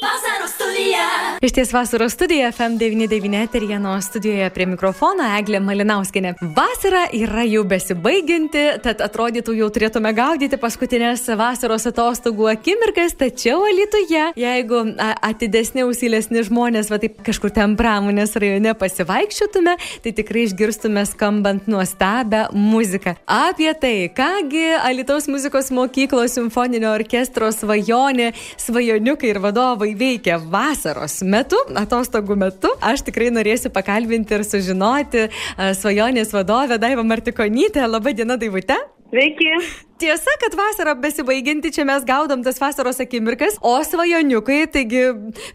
Vasaros studija. Iš ties vasaros studija FM99 eterija studijoje prie mikrofono Eglė Malinauskinė. Vasara yra jau besibaiginti, tad atrodytų jau turėtume gaudyti paskutinės vasaros atostogų akimirkas, tačiau Alitoje, jeigu atidesni, ausilesni žmonės, va taip kažkur ten pramonės rajone pasivaikščiotume, tai tikrai išgirstume skambant nuostabę muziką. Apie tai, kągi Alitaus muzikos mokyklos simfoninio orkestro svajonė, svajoniukai ir vadovai veikia vasaros metu, atostogų metu. Aš tikrai norėsiu pakalbinti ir sužinoti svajonės vadovę Daivą Martikonytę. Labą dieną, Daivute. Sveiki. Tiesa, kad vasara besibaiginti, čia mes gaudom tas vasaros akimirkas, o svajoniukai, taigi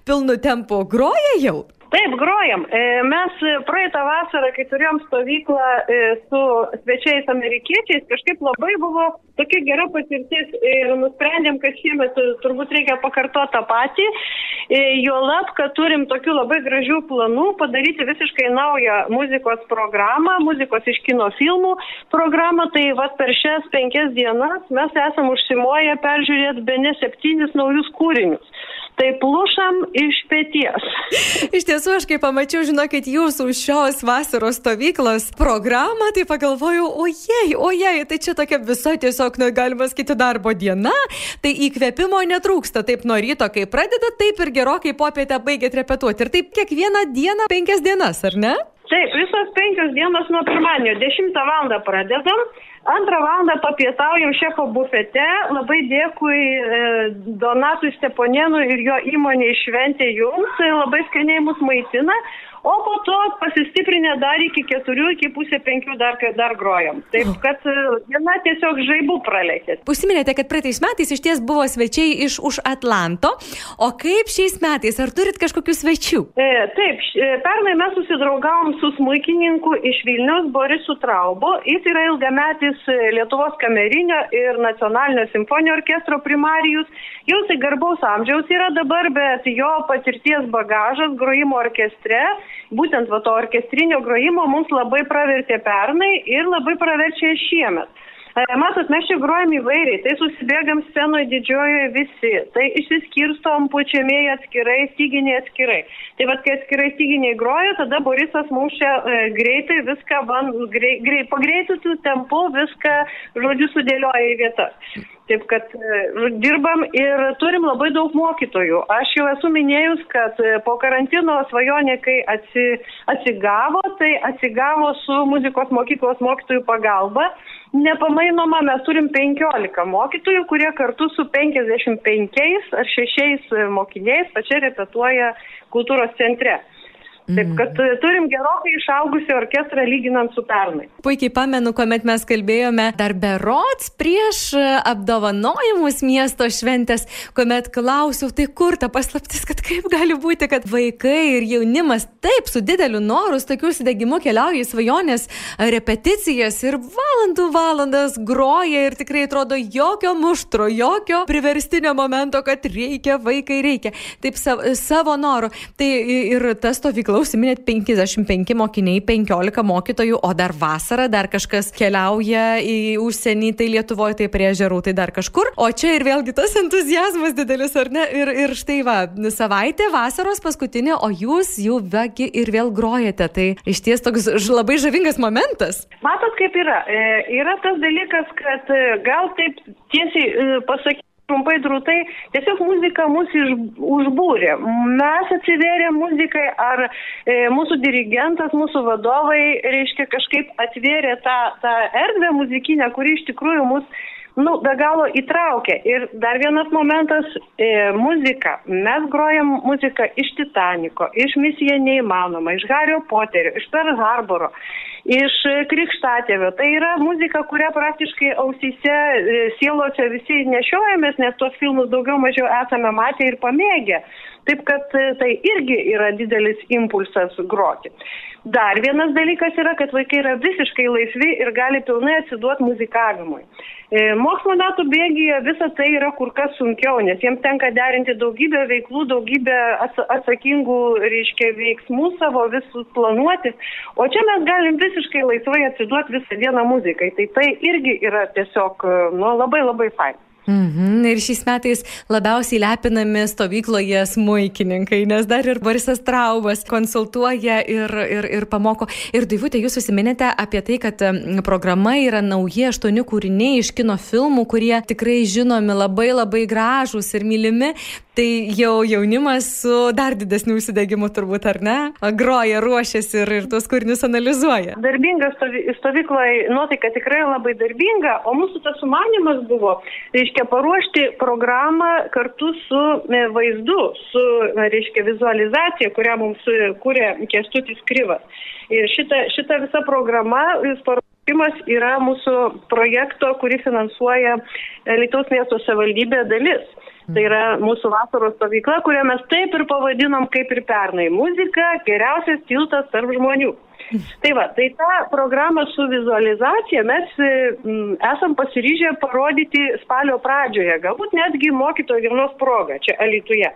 pilnu tempu groja jau. Taip, grojam. E, mes praeitą vasarą, kai turėjom stovyklą e, su svečiais amerikiečiais, kažkaip labai buvo tokia gera patirtis ir nusprendėm, kad šiemet turbūt reikia pakartoti tą patį. E, juolab, kad turim tokių labai gražių planų padaryti visiškai naują muzikos programą, muzikos iš kino filmų programą. Tai va per šias penkias dienas mes esam užsimoję peržiūrėti be ne septynis naujus kūrinius. Tai plušam iš pėties. Iš tiesų, aš kai pamačiau, žinokit, jūsų šios vasaros stovyklos programą, tai pagalvojau, ojei, ojei, tai čia tokia visa tiesiog, nu, galima sakyti, darbo diena, tai įkvėpimo netrūksta. Taip nuo ryto, kai pradedat, taip ir gerokai popietę baigėt repetuoti. Ir taip kiekvieną dieną penkias dienas, ar ne? Taip, visos penkios dienos nuo pirmadienio, 10 val. pradedam. Antrą valandą papietaujam šefo bufete. Labai dėkui e, Donatui Steponienui ir jo įmonė šventė jums. Labai skaniai mus maitina o po to pasistiprinę dar iki keturių, iki pusė penkių dar, dar grojom. Taip, kad e, diena tiesiog žaibų praleikė. Užsiminėte, kad praeitais metais iš ties buvo svečiai iš už Atlanto, o kaip šiais metais, ar turit kažkokių svečių? E, taip, e, pernai mes susidraugavom su smūkininku iš Vilnius Borisu Traubo, jis yra ilgametis e, Lietuvos kamerinio ir nacionalinio simfoninio orkestro primarijus, jau tai garbaus amžiaus yra dabar, bet jo patirties bagažas grojimo orkestre būtent va to orkestrinio grojimo mums labai pravertė pernai ir labai praverčia šiemet. E, matot, mes čia grojam įvairiai, tai susibėgam scenoje didžiojoje visi, tai išsiskirstom pučiamieji atskirai, styginiai atskirai. Tai vad, kai atskirai styginiai groja, tada Borisas mums čia e, greitai viską, van, grei, grei, pagreitusių tempų viską, žodžiu, sudėlioja į vietas. Taip kad e, dirbam ir turim labai daug mokytojų. Aš jau esu minėjus, kad e, po karantino svajonė, kai atsi, atsigavo, tai atsigavo su muzikos mokyklos mokytojų pagalba nepamainoma, mes turim 15 mokytojų, kurie kartu su 55 ar 6 mokiniais pačia repetuoja kultūros centre. Taip kad turim gerokai išaugusią orkestrą lyginant su pernai. Puikiai pamenu, kuomet mes kalbėjome dar berots prieš e, apdovanojimus miesto šventės, kuomet klausiau, tai kur ta paslaptis, kad kaip gali būti, kad vaikai ir jaunimas taip su dideliu noru, su tokiu užsidegimu keliauja į svajonės repeticijas ir valandų valandas groja ir tikrai atrodo jokio muštro, jokio priverstinio momento, kad reikia, vaikai reikia. Taip savo, savo noru. Tai ir ta stovykla veiklą užsiminėt 55 mokiniai, 15 mokytojų, o dar vasarą dar kažkas keliauja į užsienį, tai Lietuvoje, tai prie žerų, tai dar kažkur. O čia ir vėlgi tas entuzijazmas didelis, ar ne? Ir, ir štai va, savaitė vasaros paskutinė, o jūs jau vegi ir vėl grojate. Tai iš ties toks labai žavingas momentas. Matot, kaip yra. E, yra tas dalykas, kad e, gal taip tiesiai e, pasakyti trumpai drūtai, tiesiog muzika mus iš, užbūrė. Mes atsivėrėm muzikai, ar e, mūsų dirigentas, mūsų vadovai, reiškia, kažkaip atvėrė tą, tą erdvę muzikinę, kuri iš tikrųjų mus nu, be galo įtraukia. Ir dar vienas momentas e, - muzika. Mes grojam muziką iš Titaniko, iš Misija neįmanoma, iš Hario Poterio, iš Per Harboro iš krikštatėvio. Tai yra muzika, kurią praktiškai ausyse, e, sielose visi nešiojamės, nes tuos filmus daugiau mažiau esame matę ir pamėgę. Taip kad e, tai irgi yra didelis impulsas groti. Dar vienas dalykas yra, kad vaikai yra visiškai laisvi ir gali pilnai atsiduoti muzikavimui. E, mokslo metų bėgyje visa tai yra kur kas sunkiau, nes jiems tenka derinti daugybę veiklų, daugybę atsakingų, reiškia, veiksmų savo visus planuoti. O čia mes galim visiškai laisvai atsiduoti visą dieną muzikai. Tai tai irgi yra tiesiog, nu, labai labai fain. Mhm. Ir šiais metais labiausiai lepinami stovykloje smūkininkai, nes dar ir Borisas Traubas konsultuoja ir, ir, ir pamoko. Ir Daivutė, jūs užsiminėte apie tai, kad programa yra nauji aštuoni kūriniai iš kino filmų, kurie tikrai žinomi labai labai gražūs ir mylimi. Tai jau jaunimas su dar didesniu užsidegimu turbūt, ar ne? Groja, ruošiasi ir, ir tuos kūrinius analizuoja. Darbinga stovykloje nuotaika tikrai labai darbinga, o mūsų tas sumanimas buvo, reiškia, paruošti programą kartu su e, vaizdu, su, reiškia, vizualizacija, kurią mums kūrė Kestutis Kryvas. Ir šita, šita visa programa, paruošimas yra mūsų projekto, kurį finansuoja Lietuvos miesto savivaldybė dalis. Tai yra mūsų vasaros stovykla, kurią mes taip ir pavadinom kaip ir pernai. Muzika - geriausias tiltas tarp žmonių. Tai va, tai tą programą su vizualizacija mes m, esam pasiryžę parodyti spalio pradžioje, galbūt netgi mokytojo dienos proga čia Alituje.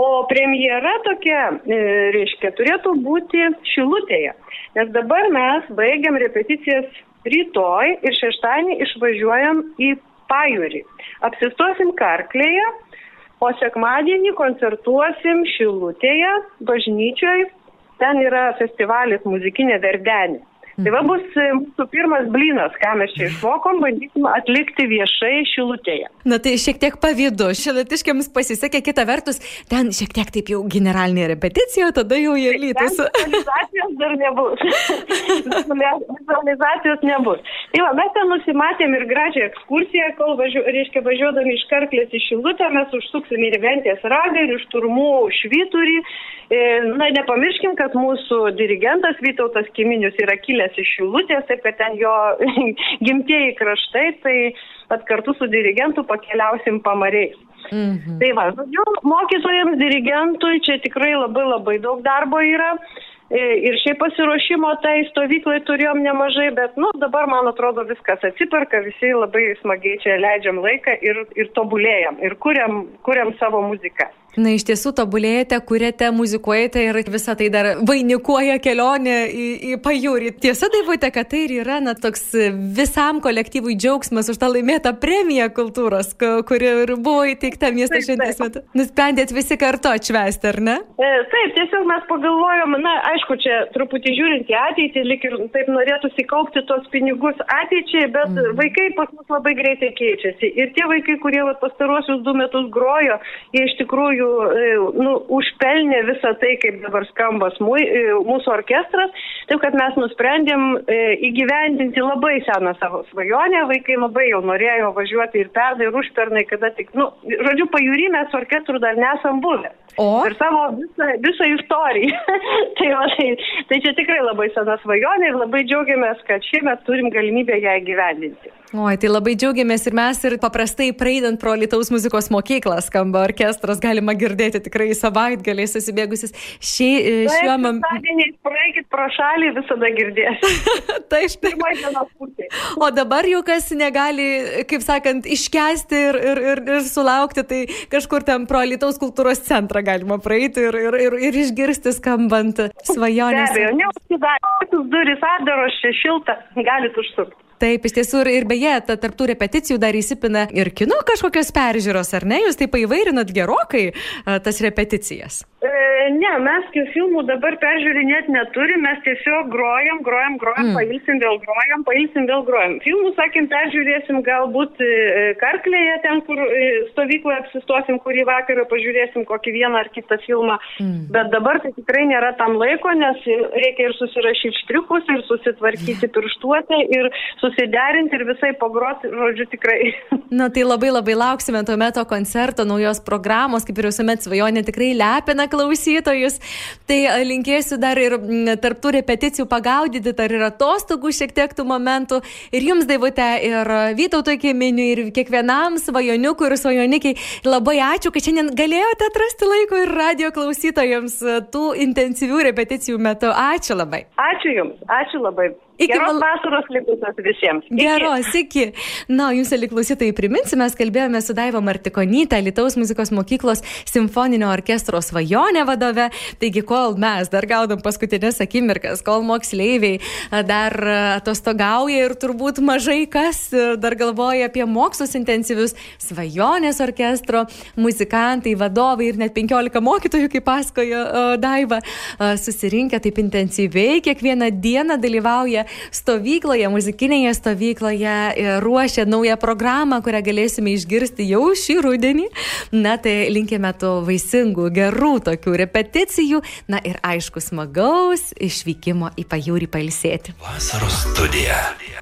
O premjera tokia, e, reiškia, turėtų būti Šilutėje. Nes dabar mes baigiam repeticijas rytoj ir šeštadienį išvažiuojam į pajūrį. Apsistosim Karklėje, o sekmadienį koncertuosim Šilutėje, bažnyčioje. Ten yra festivalis muzikinė verdenė. Tai va bus e, mūsų pirmas blynas, ką mes čia išmokom, bandysim atlikti viešai šilutėje. Na tai šiek tiek pavydu, šilutiškiams pasisekė, kita vertus, ten šiek tiek taip jau generalinė repeticija, tada jau jie lytus. Vizualizacijos dar nebus. Vizualizacijos nebus. Tai va, mes ten nusimatėm ir gražią ekskursiją, kol važiu, reiškia, važiuodami iš Karklės į Šilutę, mes užsuksim ir Ventės ragą, ir iš Turmų švyturį. E, na, nepamirškim, kad mūsų dirigentas Vytautas Kiminius yra kilęs kilęs iš Šilutės, taip kad ten jo gimtieji kraštai, tai pat kartu su dirigentu pakeliausim pamariais. Mhm. Tai va, žodžiu, mokytojams, dirigentui čia tikrai labai labai daug darbo yra. E, ir šiaip pasiruošimo tai stovyklai turėjom nemažai, bet, nu, dabar, man atrodo, viskas atsiperka, visi labai smagiai čia leidžiam laiką ir, ir tobulėjam, ir kuriam, kuriam savo muziką. Na, iš tiesų tobulėjate, kuriate, muzikuojate ir visą tai dar vainikuoja kelionė į, į pajūrį. Tiesa, Daivute, kad tai ir yra na, toks visam kolektyvui džiaugsmas už tą laimėtą premiją kultūros, kuri ir buvo įteikta miesto šventės metu. Nusprendėt visi kartu atšvesti, ar ne? E, taip, tiesiog mes pagalvojom, na, aišku, čia truputį žiūrint į ateitį, lik ir taip norėtųsi kaupti tos pinigus ateičiai, bet mm. vaikai pas mus labai greitai keičiasi. Ir tie vaikai, kurie va, pastaruosius du metus grojo, jie iš tikrųjų tikrųjų e, nu, užpelnė visą tai, kaip dabar skamba e, mūsų orkestras. Taip kad mes nusprendėm e, įgyvendinti labai seną savo svajonę. Vaikai labai jau norėjo važiuoti ir pernai, ir užpernai, kada tik, nu, žodžiu, pajūry mes orkestrų dar nesam buvę. O? Ir savo visą, visą istoriją. tai, va, tai, tai čia tikrai labai sena svajonė ir labai džiaugiamės, kad šiemet turim galimybę ją įgyvendinti. Oi, tai labai džiaugiamės ir mes ir paprastai praeidant pro Lietuvos muzikos mokyklą skamba orkestras, galima girdėti tikrai savaitgaliai susibėgusis. Šį, e, šiuo metu. Praeikit pro šalį, visada girdėsite. tai štai. o dabar jau kas negali, kaip sakant, iškesti ir, ir, ir, ir sulaukti, tai kažkur ten pro Lietuvos kultūros centrą galima praeiti ir, ir, ir, ir išgirsti skambant svajonės. Be abejo, neužsidarykit duris, atdaros čia šilta, galit užsukti. Taip, iš tiesų ir, ir beje, ta, tarptų repeticijų dar įsipina ir kino kažkokios peržiūros, ar ne? Jūs taip įvairinat gerokai tas repeticijas. Ne, mes tų filmų dabar peržiūrinėti neturim, mes tiesiog grojam, grojam, grojam, mm. pailsim vėl grojam, pailsim vėl grojam. Filmų, sakėm, peržiūrėsim galbūt e, Karklėje, ten, kur e, stovykloje apsistosim, kurį vakarą pažiūrėsim kokį vieną ar kitą filmą. Mm. Bet dabar tai tikrai nėra tam laiko, nes reikia ir susirašyti štriukus, ir susitvarkyti pirštuotę, ir susiderinti, ir visai pagroti, žodžiu, tikrai. Na tai labai labai lauksime tuomet to koncerto, naujos programos, kaip ir visuomet svajonė tikrai lepina klausytojus. Tai linkėsiu dar ir tarptų repeticijų pagaudyti, dar ir atostogų šiek tiek tų momentų. Ir jums, Daivute, ir Vytauto Kėminiui, ir kiekvienam svajoniukui ir svajonikiai. Labai ačiū, kad šiandien galėjote atrasti laiko ir radio klausytojams tų intensyvių repeticijų metu. Ačiū labai. Ačiū Jums, ačiū labai. Iki Geros mal... vasaros likusios visiems. Iki. Geros, iki. Na, jums, liklausytojai, priminsiu, mes kalbėjome su Daiva Martikonytė, Lietuvos muzikos mokyklos simfoninio orkestro svajonė vadove. Taigi, kol mes dar gaudom paskutinės akimirkas, kol moksleiviai dar atostogauja ir turbūt mažai kas dar galvoja apie mokslus intensyvius, svajonės orkestro muzikantai, vadovai ir net 15 mokytojų, kaip pasakojo Daiva, susirinkę taip intensyviai, kiekvieną dieną dalyvauja stovykloje, muzikinėje stovykloje ruošia naują programą, kurią galėsime išgirsti jau šį rudenį. Na tai linkime tų vaisingų, gerų tokių repeticijų, na ir aišku smagaus išvykimo į pajūrį pailsėti. Vasaros studija.